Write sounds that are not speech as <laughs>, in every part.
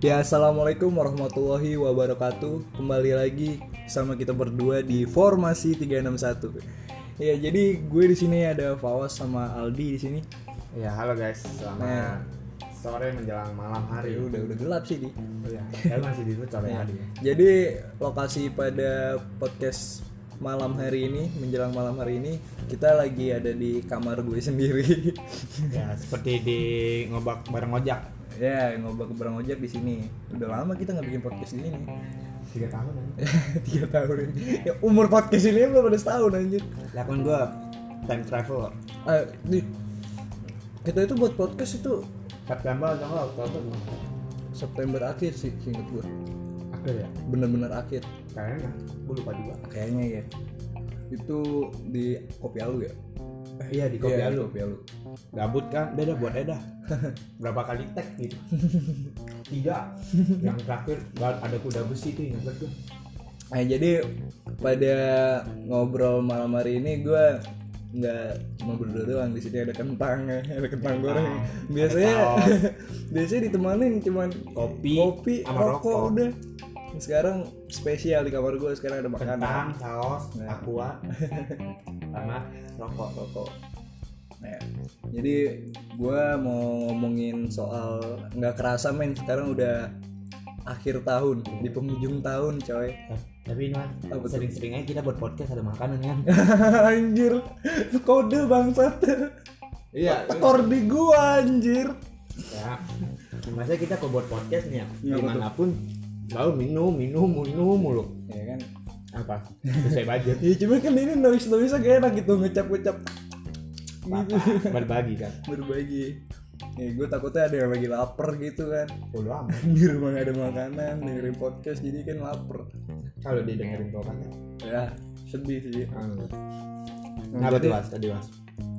Ya assalamualaikum warahmatullahi wabarakatuh Kembali lagi sama kita berdua di Formasi 361 Ya jadi gue di sini ada Fawas sama Aldi di sini Ya halo guys, selamat Nah. sore menjelang malam hari. Ya udah udah gelap sih di Ya, saya masih di sore hari. ya. Jadi lokasi pada podcast malam hari ini menjelang malam hari ini kita lagi ada di kamar gue <laughs> sendiri. Ya seperti di ngobak bareng ojak. Ya ngobrol bareng ojek di sini. Udah lama kita nggak bikin podcast di sini. Tiga tahun <laughs> tiga tahun. Ya umur podcast ini belum ada setahun anjir Lakon gue time traveler. Ah, di kita itu buat podcast itu September atau Oktober? September akhir sih singkat gue Akhir ya? bener-bener akhir Kayaknya, gue lupa juga. kayaknya ya itu di kopi alu ya Iya di kopi Iya, alu. kopi alu Gabut kan? Dah buat Eda. <laughs> Berapa kali tag gitu? Tiga. Yang terakhir ada kuda besi tuh ingat gue. nah jadi pada ngobrol malam hari ini gue nggak cuma berdua doang di sini ada kentang ya <laughs> ada kentang goreng biasanya <laughs> biasanya ditemanin cuman Kopi, kopi sama rokok, rokok. udah sekarang spesial di kamar gue sekarang ada makanan Kentang, saus, Nah. aqua, <laughs> sama rokok. rokok Nah, jadi gue mau ngomongin soal nggak kerasa men sekarang udah akhir tahun di penghujung tahun coy Eh, Tapi ini mas, tuh? sering-sering aja kita buat podcast ada makanan kan? <laughs> anjir kode bangsat Iya. tekor di gua anjir ya. Masa kita kalau buat podcast nih ya, Iya, di mana pun selalu minum, minum, minum mulu. ya kan Apa? Sesuai budget. <laughs> ya cuma kan ini noise noise gak enak gitu ngecap ngecap gitu? Berbagi kan. berbagi ya gue takutnya ada yang lagi lapar gitu kan Bodo amat. <laughs> di rumah gak ada makanan dengerin podcast jadi kan lapar Kalau dia dengerin kau kan. ya sedih sih Nah, Apa tuh mas? Tadi mas?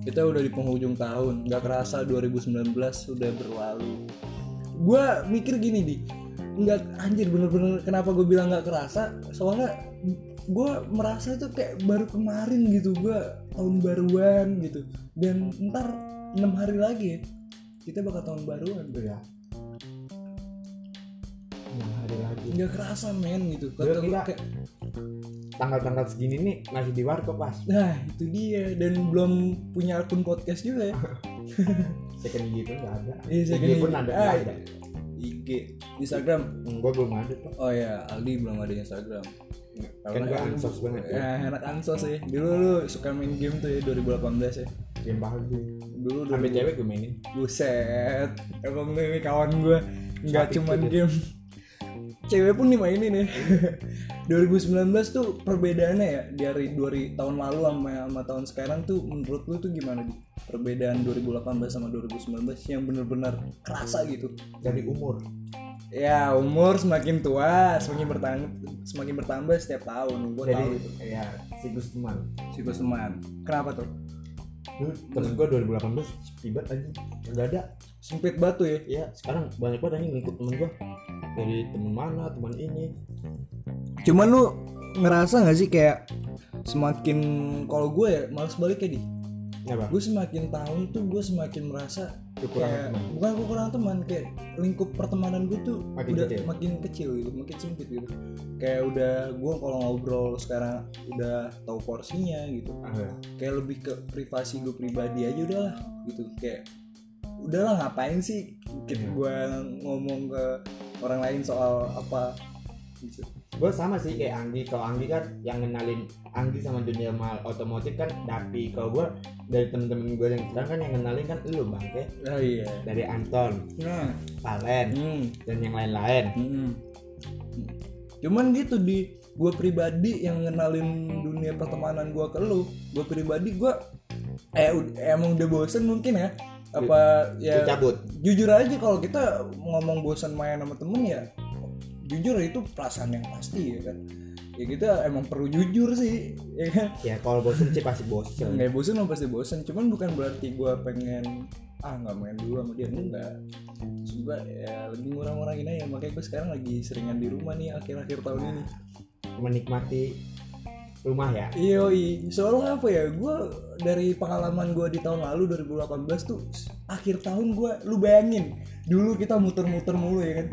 kita udah di penghujung tahun nggak kerasa 2019 sudah berlalu gua mikir gini di nggak anjir bener-bener kenapa gue bilang nggak kerasa soalnya gua merasa itu kayak baru kemarin gitu gua tahun baruan gitu dan ntar enam hari lagi ya kita bakal tahun baruan Iya. Enam hari lagi. nggak kerasa men gitu kata kira- kayak Tanggal-tanggal segini nih masih di warkop pas. nah itu dia dan belum punya akun podcast juga ya <laughs> Second gitu nggak ada. Iya, second pun ada. Ah, ada. IG Instagram Gue belum ada tuh. Oh ya, Aldi belum ada Instagram. Kan gue ansos banget ya. Ya, anak ansos ya. Dulu lu suka main game tuh ya 2018 ya. Game bagus. Dulu dulu. Sampai cewek gue mainin. Buset. Emang ini kawan gue nggak dia. game. Cewek pun dimainin ya. <laughs> 2019 tuh perbedaannya ya dari dari tahun lalu sama, sama tahun sekarang tuh menurut lu tuh gimana di perbedaan 2018 sama 2019 yang bener-bener kerasa gitu. Dari umur. ya umur semakin tua semakin bertambah semakin bertambah setiap tahun gue Jadi tahu itu. ya siklus teman. siklus teman. Kenapa tuh? Temen gue 2018 tiba aja nggak ada. sempit batu ya? Ya sekarang banyak banget anjing ngikut temen gue dari temen mana teman ini. Cuman lu ngerasa nggak sih kayak semakin kalau gue ya males balik ya di Apa? gue semakin tahun tuh gue semakin merasa Kekurangan kayak teman. bukan kekurangan teman kayak lingkup pertemanan gue tuh Makin udah kecil. makin kecil gitu makin sempit gitu kayak udah gue kalau ngobrol sekarang udah tahu porsinya gitu Ah, ya. kayak lebih ke privasi gue pribadi aja udahlah gitu kayak udahlah ngapain sih kita Iya. gue ngomong ke orang lain soal apa gitu. Gue sama sih kayak Anggi. Kalau Anggi kan yang kenalin Anggi sama dunia mal otomotif kan Dapi kalau gue dari temen-temen gue yang sekarang kan yang kenalin kan lu bangke oh iya. dari Anton nah. Valen hmm. dan yang lain-lain. Hmm. cuman gitu di gue pribadi yang ngenalin dunia pertemanan gue ke lu gue pribadi gue eh emang udah bosen mungkin ya. Apa ya cabut. jujur aja kalau kita ngomong bosan main sama temen ya jujur itu perasaan yang pasti ya kan? Ya kita emang perlu jujur sih ya kan? Ya kalau bosen sih pasti bosen. Nggak bosan mah pasti bosan cuman bukan berarti gue pengen ah nggak main dulu sama dia. Enggak. Juga ya lebih ngurang-ngurangin aja. Makanya gue sekarang lagi seringan di rumah nih akhir-akhir tahun ini. Menikmati rumah ya? Iya, soalnya apa ya? Gue dari pengalaman gue di tahun lalu 2018 tuh akhir tahun gue, lu bayangin dulu kita muter-muter mulu ya kan.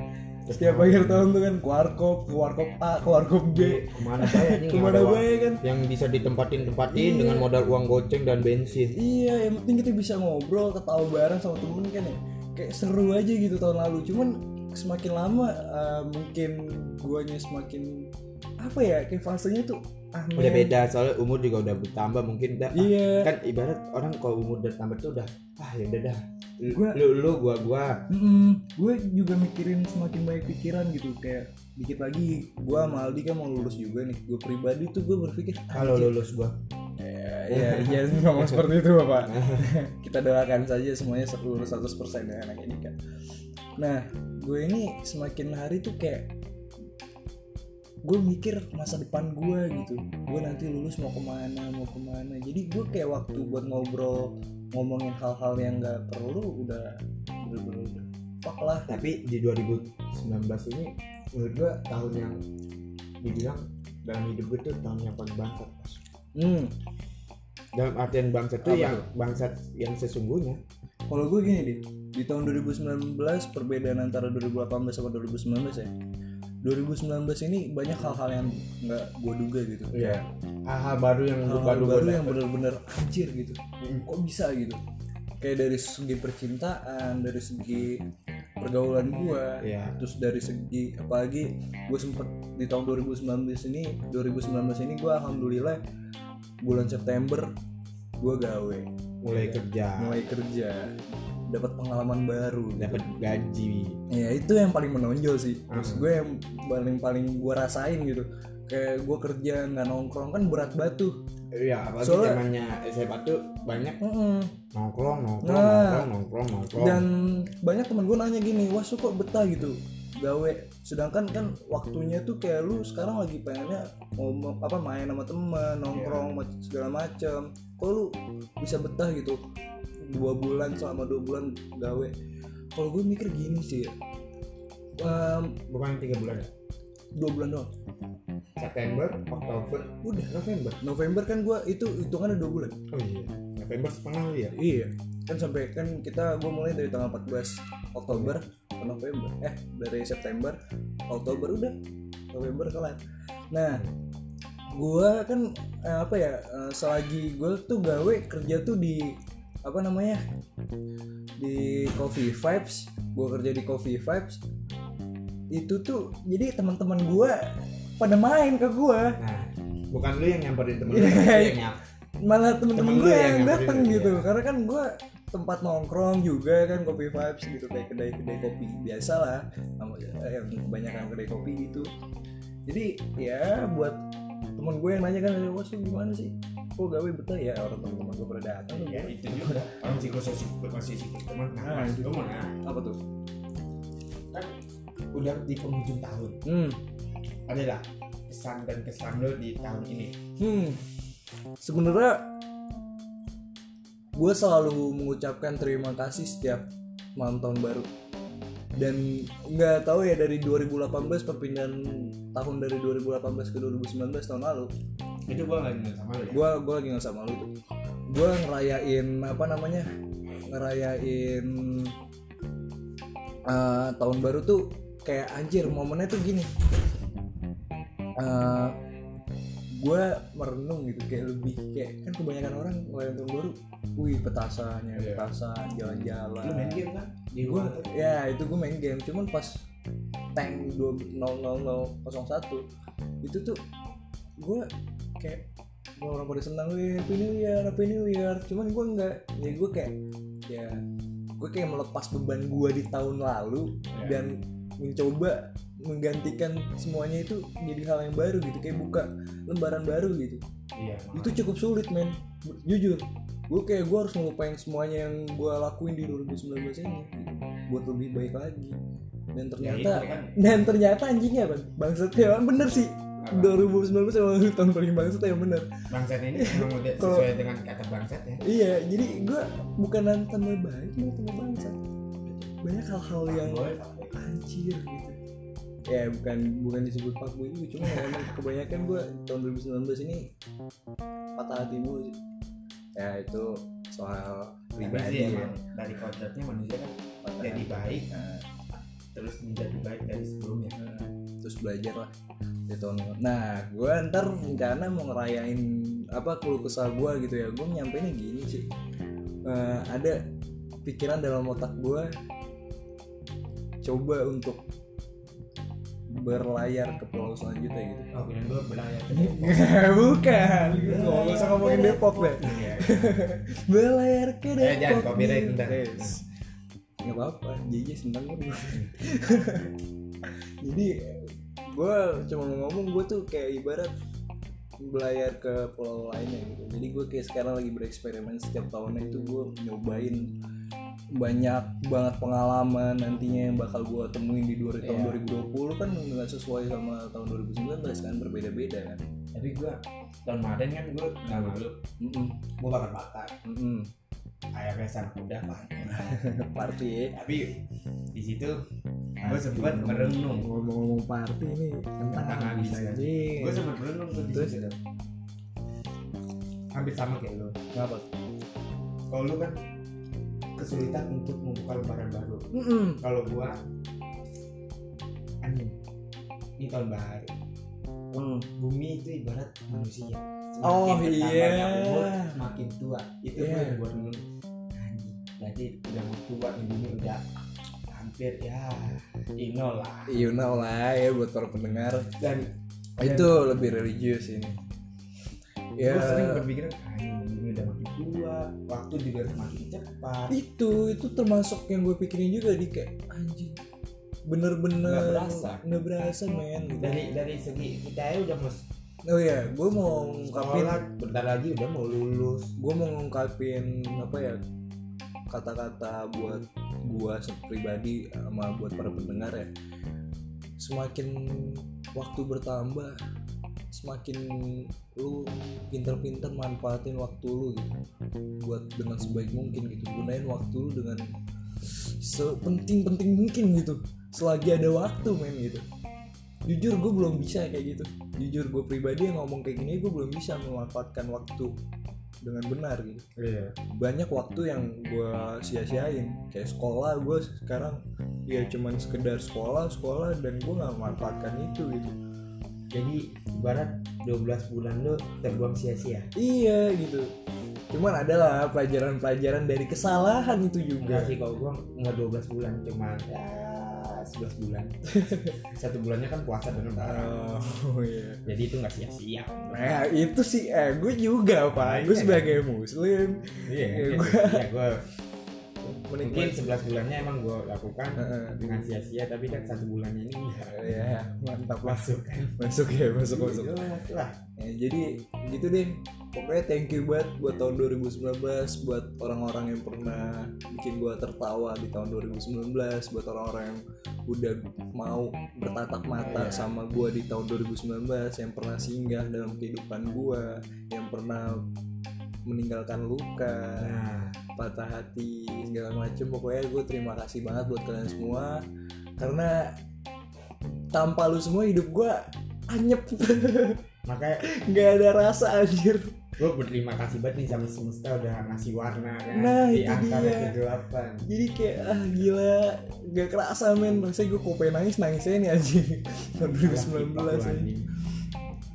Setiap akhir tahun tuh kan ke warkop, ke warkop A, ke warkop B, ke mana saya anjing <laughs> ke mana gue kan. yang bisa ditempatin tempatin Iya. dengan modal uang goceng dan bensin Iya, yang penting kita bisa ngobrol, ketawa bareng sama temen kan ya. Kayak seru aja gitu tahun lalu. Cuman semakin lama eh, mungkin guanya semakin apa ya kayak fasenya tuh aneh. udah beda soalnya umur juga udah bertambah mungkin udah ah, Iya. kan ibarat orang kalau umur udah tambah tuh udah ah ya udah dah Gua- lu lu gua gua. Gue juga mikirin semakin banyak pikiran gitu kayak dikit lagi gue sama Aldi kan mau lulus juga nih. Gue pribadi tuh gue berpikir kalau lulus gua. Ya ya iya <laughs> ngomong seperti itu bapak. <laughs> Kita doakan saja semuanya lulus 100% ya anak ini kan nah gue ini semakin hari tuh kayak gue mikir masa depan gue gitu. Gue nanti lulus mau ke mana mau ke mana. Jadi gue kayak waktu buat ngobrol ngomongin hal-hal yang nggak perlu udah bener-bener udah. Fuck lah. Tapi di 2019 ini menurut gua tahun yang dibilang dalam hidup gue tuh tahun yang paling bangsat hmm. dalam artian bangsat tuh yang bangsat yang sesungguhnya. Kalau gue gini deh, di tahun 2019 perbedaan antara 2018 sama 2019 ya. 2019 ini banyak hal-hal yang nggak gue duga gitu. Iya. hal-hal baru yang Hal-hal baru baru gua yang dapet. bener-bener anjir gitu. Kok bisa gitu? Kayak dari segi percintaan, dari segi pergaulan gue, Iya. terus dari segi apalagi gue sempet di tahun 2019 ini, 2019 ini gue alhamdulillah bulan September gue gawe, mulai kerja mulai kerja, dapat pengalaman baru, gitu. dapat gaji Ya itu yang paling menonjol sih. Terus Hmm. gue yang paling paling gue rasain gitu. Kayak gue kerja nggak nongkrong kan berat batu. Iya, apalagi Soalnya- zamannya SMA tuh banyak Mm-mm. nongkrong, nongkrong, Nah. nongkrong, nongkrong, nongkrong. Dan banyak temen gue nanya gini, wah su kok betah gitu gawe. Sedangkan kan waktunya tuh kayak lu sekarang lagi pengennya ngomong apa main sama temen, nongkrong mac- segala macam. Kok lu bisa betah gitu dua bulan selama dua bulan gawe? Kalau gue mikir gini sih, em, bukan tiga bulan ya? dua bulan doang. September, Oktober, udah November. November kan gua itu hitungannya dua bulan. Oh iya, November setengah ya. Iya. Kan sampai kan kita gua mulai dari tanggal 14 Oktober ke November. Eh, dari September, Oktober udah. November kelar. Nah, gua kan eh, apa ya? eh, selagi gua tuh gawe kerja tuh di apa namanya? Di Coffee Vibes. Gua kerja di Coffee Vibes. Itu tuh jadi teman-teman gua pada main ke gua. Nah, bukan lu yang nyamperin temen lu, Iya. yang malah temen-temen gue yang yang dateng gitu iya. karena kan gue tempat nongkrong juga kan kopi vibes gitu kayak kedai-kedai kopi biasa lah eh, yang kebanyakan kedai kopi gitu jadi ya buat temen gue yang nanya kan wah sih gimana sih kok gawe betah ya orang teman-teman gue pada datang Ya itu juga. Orang siklus masih siklus teman. Nah, Nah, itu. mana? apa tuh Kan udah di penghujung tahun. hmm Adalah kesan dan kesan lu di tahun ini. hmm sebenarnya gue selalu mengucapkan terima kasih setiap malam tahun baru dan nggak tahu ya dari 2018 perpindahan tahun dari 2018 ke 2019 tahun lalu Itu gua nggak ingat sama lu ya. gue gua lagi nggak sama lu tuh gue ngerayain apa namanya ngerayain eh, tahun baru tuh kayak anjir momennya tuh gini gue merenung gitu kayak lebih kayak kan kebanyakan orang ngerayain tahun baru wih petasannya Iya. petasan jalan-jalan Lu main game kan? Di tuh. ya itu gue main game cuman pas tank 20001 itu tuh gue kayak gua orang pada senang wih happy new year happy new year cuman gue enggak ya gue kayak ya gue kayak melepas beban gue di tahun lalu Ya. dan mencoba menggantikan semuanya itu jadi hal yang baru gitu kayak buka lembaran baru gitu Iya. itu cukup sulit men jujur gue kayak gue harus ngelupain semuanya yang gue lakuin di 2019 ini gitu, buat lebih baik lagi dan ternyata Ya, kan. dan ternyata anjingnya bang bangsat ya bener sih? 2019 emang <laughs> tahun paling bangsat ya bener. Bangsat ini <laughs> memang udah sesuai dengan kata bangsat ya. iya jadi gue bukan tambah baik malah tambah bangsat. Banyak hal-hal yang anjir gitu. Ya bukan bukan disebut fuckboy juga cuma emang <laughs> kebanyakan gue tahun 2019 ini patah hati mulu sih. Ya itu soal pribadi ya emang. dari kodratnya manusia kan jadi baik Nah, terus menjadi baik dari sebelumnya. Nah, terus belajar lah di tahun nah gue ntar rencana mau ngerayain apa keluh kesah gue gitu ya gue nyampeinnya gini sih Eh, ada pikiran dalam otak gue coba untuk berlayar ke pulau selanjutnya gitu oh kira gue belayar ke <laughs> bukan nggak usah ngomongin Depok deh Iya. <laughs> berlayar ke Eh, Depok jangan copyright nih. ntar. Yes. nggak apa-apa JJ seneng kan <laughs> jadi gue cuma ngomong gue tuh kayak ibarat belayar ke pulau lainnya gitu jadi gue kayak sekarang lagi bereksperimen setiap tahunnya itu gue nyobain banyak banget pengalaman nantinya yang bakal gue temuin di dua, tahun Iya. 2020 kan nggak sesuai sama tahun 2019 kan berbeda-beda kan tapi gue tahun kemarin kan gue nggak malu Mm-mm. gue bakar bakar Mm-mm. ayamnya sama kuda pak <laughs> party tapi di situ gue sempat merenung. ngomong-ngomong party ini Tentang habis, kan? anjing. Gue sempat merenung tuh Terus? hampir sama kayak lo ngapa kalau lu kan kesulitan untuk membuka lembaran baru. Kalau gua anjing ini tahun baru. Mm. bumi itu ibarat manusia. Oh, iya. umur, semakin tua. Itu Iya. gua yang gua renung anjing berarti udah mau tua nih bumi udah hampir ya ino lah. You know lah ya buat para pendengar. Dan itu lebih religius ini. Ya. gua sering berpikir anjing bumi udah makin tua waktu juga semakin cepat. Itu itu termasuk yang gue pikirin juga di kayak anjing bener-bener Nggak berasa. nggak berasa men. Gitu. dari dari segi kita ya udah mau oh ya gue mau ngungkapin sekolah bentar lagi udah mau lulus. gue mau ngungkapin apa ya kata-kata buat gue pribadi sama buat para pendengar ya. Semakin waktu bertambah semakin lu pinter-pinter manfaatin waktu lu gitu. Buat dengan sebaik mungkin gitu. Gunain waktu lu dengan sepenting-penting mungkin gitu. Selagi ada waktu men gitu. Jujur gue belum bisa kayak gitu. Jujur gue pribadi yang ngomong kayak gini gue belum bisa memanfaatkan waktu dengan benar gitu. Iya. Banyak waktu yang gue sia-siain. Kayak sekolah gue sekarang ya cuman sekedar sekolah sekolah dan gue nggak memanfaatkan itu gitu. Jadi ibarat 12 bulan lo terbuang sia-sia. Iya gitu. Cuman adalah pelajaran-pelajaran dari kesalahan itu juga. Enggak sih kalau gua nggak 12 bulan cuma ya 11 bulan. <laughs> Satu bulannya kan puasa dan lebaran oh iya. Jadi itu nggak sia-sia nah itu sih eh gue juga pak. Gue Iya. sebagai muslim. Iya Ya, iya gua- iya, gua mungkin menikmati 11 bulannya emang gua lakukan Heeh. dengan sia-sia tapi kan satu bulannya ini ya mantap masuk kan. Masuk ya masuk masuk. Jelas lah. Ya, jadi gitu deh pokoknya thank you banget buat tahun 2019 buat orang-orang yang pernah bikin gua tertawa di tahun 2019 buat orang-orang yang udah mau bertatap mata Iya. sama gua di tahun 2019 yang pernah singgah dalam kehidupan gua yang pernah meninggalkan luka nah. patah hati segala macem. Pokoknya gue terima kasih banget buat kalian semua karena tanpa lu semua hidup gue anyep <laughs> makanya nggak ada rasa anjir. Gue berterima kasih banget nih sama semesta udah ngasih warna kan? Nah, di itu antara dia. kegelapan jadi kayak ah gila. Gak kerasa men. Rasanya gue kok pengen nangis nangis aja nih anjing <laughs> tahun 2019 Alah, aja. anjing.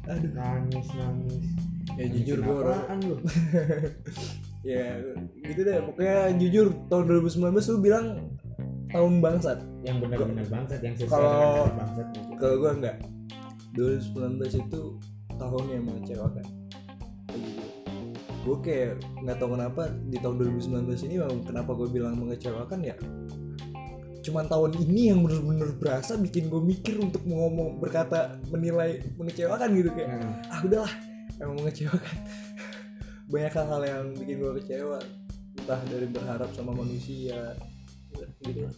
aduh. Nangis nangis. Ya jujur gue lu? <laughs> Ya gitu deh. Pokoknya jujur tahun 2019 lu bilang tahun bangsat. Yang benar-benar bangsat yang sesuai Kalau- dengan bangsat. gitu. kalau gue enggak 2019 itu tahun yang mengecewakan. Gue kayak nggak tahu kenapa di tahun 2019 ini kenapa gue bilang mengecewakan ya cuman tahun ini yang bener-bener berasa bikin gue mikir untuk ngomong berkata menilai mengecewakan gitu kayak Nah, ah udahlah emang mengecewakan. <laughs> Banyak hal-hal yang bikin gue kecewa entah dari berharap sama manusia gitu.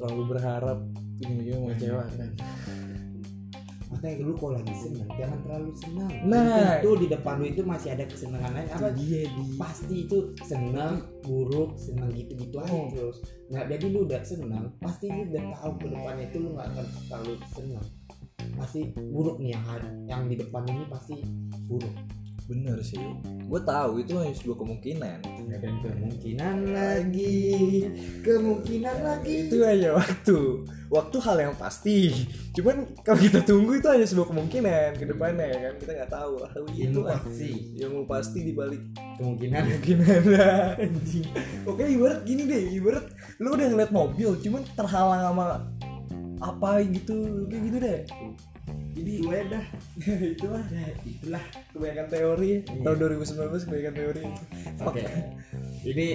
Terlalu berharap ujung-ujungnya mengecewakan makanya lu kalau lagi senang jangan terlalu senang Nah. itu di depan lu itu masih ada kesenangan lain. Apa? Dia di. Pasti itu senang buruk senang gitu gitu aja Oh. terus. Nah jadi lu udah senang pasti lu udah tahu ke depannya itu lu nggak akan terlalu senang pasti buruk nih yang yang di depan ini pasti buruk bener sih. Gue tahu itu hanya sebuah kemungkinan. Dan kemungkinan lagi. Kemungkinan lagi. Itu hanya waktu. Waktu hal yang pasti. Cuman kalau kita tunggu itu hanya sebuah kemungkinan ke depannya ya kan? Kita nggak tahu. Hal itu lah pasti. Ilmu pasti dibalik kemungkinan. Kemungkinan. <laughs> Anjing. Oke ibarat gini deh. Ibarat lu udah ngeliat mobil cuman terhalang sama apa gitu. Kayak gitu deh jadi gue dah. <laughs> Itulah. Ya itulah kebanyakan teori. Iya. tahun 2019 kebanyakan teori. Oke. Ini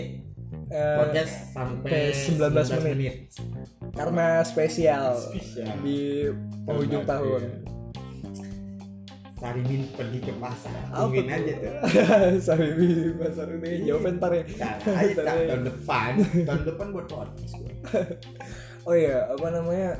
Eh, podcast sampai 19 menit. karena spesial, Spesial. di penghujung tahun. Sarimin pergi ke pasar. Tungguin tuh? aja tuh. <laughs> Di pasar ini. Jawabnya ntar ya. Nah, <laughs> tahun depan. Tahun depan buat podcast Oh iya apa namanya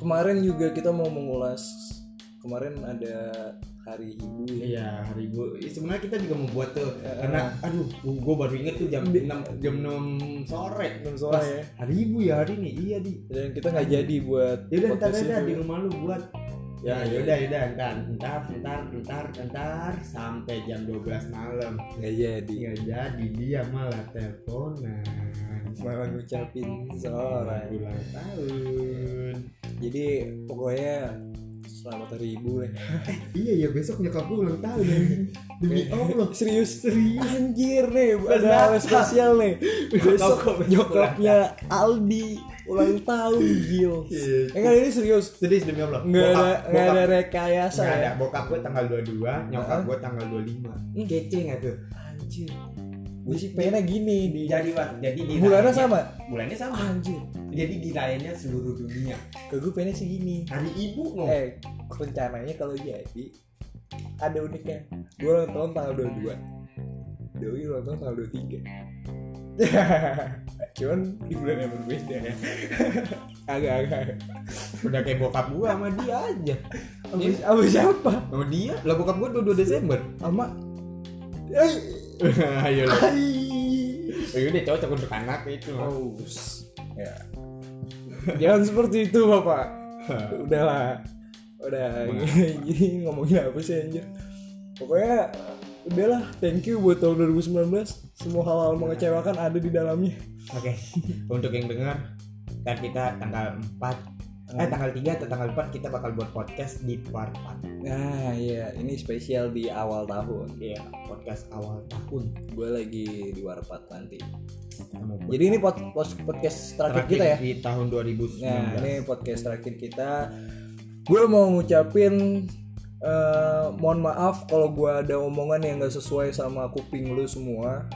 Kemarin juga kita mau mengulas Kemarin ada hari ibu ya. Iya hari ibu. Ih, sebenarnya kita juga mau buat tuh Ya. karena aduh gue baru inget tuh jam 6 jam 6 sore. Enam sore Pas ya. hari ibu ya hari ini iya di. Dan kita nggak jadi buat ya udah ntar aja di rumah lu buat. Ya Iya, yaudah yaudah ntar ntar ntar ntar ntar sampai jam 12 malam. Nggak jadi. Nggak jadi dia malah teleponan. Malah ngucapin seorang ulang tahun Jadi pokoknya Selamat hari ibu lah. <laughs> Iya ya besok nyokap gue ulang tahun anjing. demi Allah. Serius? Serius. Anjir nih ada hal spesial nih. Besok nyokapnya Aldi ulang tahun Gil. Enggak ini serius? Serius demi Allah. Nggak ada nggak ada rekayasa nggak ada. Ya bokap gue tanggal 22 nyokap gue tanggal 25 kece nggak tuh? Anjir. Gue sih pengennya gini di jadi jadi di Bulannya sama? Bulannya sama. Anjir jadi dirayainnya seluruh dunia. Ke gue pengennya sih gini. Hari ibu no Eh rencananya kalau jadi Ada uniknya. Gue ulang tahun tanggal 22 Dewi ulang tahun tanggal 23 <laughs> Cuman di bulan yang berbeda ya. <laughs> Agak-agak udah kayak bokap gue sama dia aja. Abis, abis siapa? sama dia. Lah bokap gue 22 Desember. Sama. <laughs> Ayo lah. Hai. Oh, udah cocok untuk anak itu. Oh, ya. Jangan seperti itu bapak. <laughs> Udahlah, udah. Jadi <laughs> ngomongin apa sih anjir? Pokoknya udahlah. Thank you buat tahun 2019. Semua hal-hal mengecewakan ada di dalamnya. Oke, untuk yang dengar, ntar kita tanggal 4 Eh tanggal 3 atau tanggal 4 kita bakal buat podcast di part 4 Nah, iya, ini spesial di awal tahun. Iya, podcast awal tahun Gue lagi di Warpat nanti. Jadi ini pod, pod- podcast terakhir kita ya. Di tahun 2019 Nah, ini podcast terakhir kita. Gue mau ngucapin eh, mohon maaf kalau gue ada omongan yang gak sesuai sama kuping lu semua,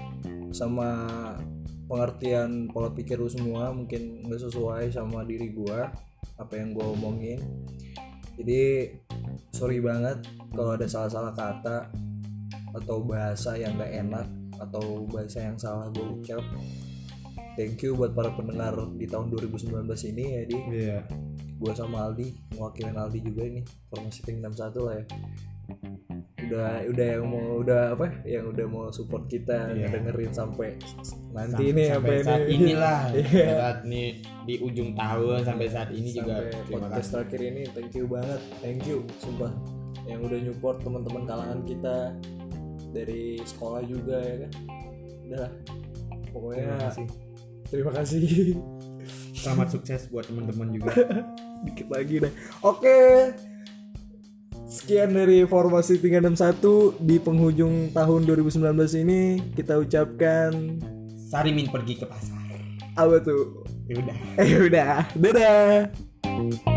sama pengertian pola pikir lu semua mungkin nggak sesuai sama diri gue apa yang gue omongin. Jadi sorry banget kalau ada salah-salah kata atau bahasa yang gak enak atau bahasa yang salah gue ucap. Thank you buat para pendengar di tahun 2019 ini ya di. Iya. Gua sama Aldi mewakilin Aldi juga ini formasi tim 61 lah ya. Udah udah yang mau udah apa yang udah mau support kita Iya. dengerin sampai nanti Sam- ini sampai apa saat ini inilah <laughs> Iya. saat ini di ujung tahun sampai saat ini juga. Sampai terima podcast terakhir ini thank you banget thank you sumpah. Yang udah nyupport teman-teman kalangan kita dari sekolah juga ya kan? Udah pokoknya terima kasih. terima kasih. <laughs> Selamat sukses buat teman-teman juga. <laughs> Dikit lagi deh. Oke. Sekian dari formasi 361 di penghujung tahun 2019 ini kita ucapkan Sarimin pergi ke pasar. apa tuh? Ya udah. Eh udah. Dadah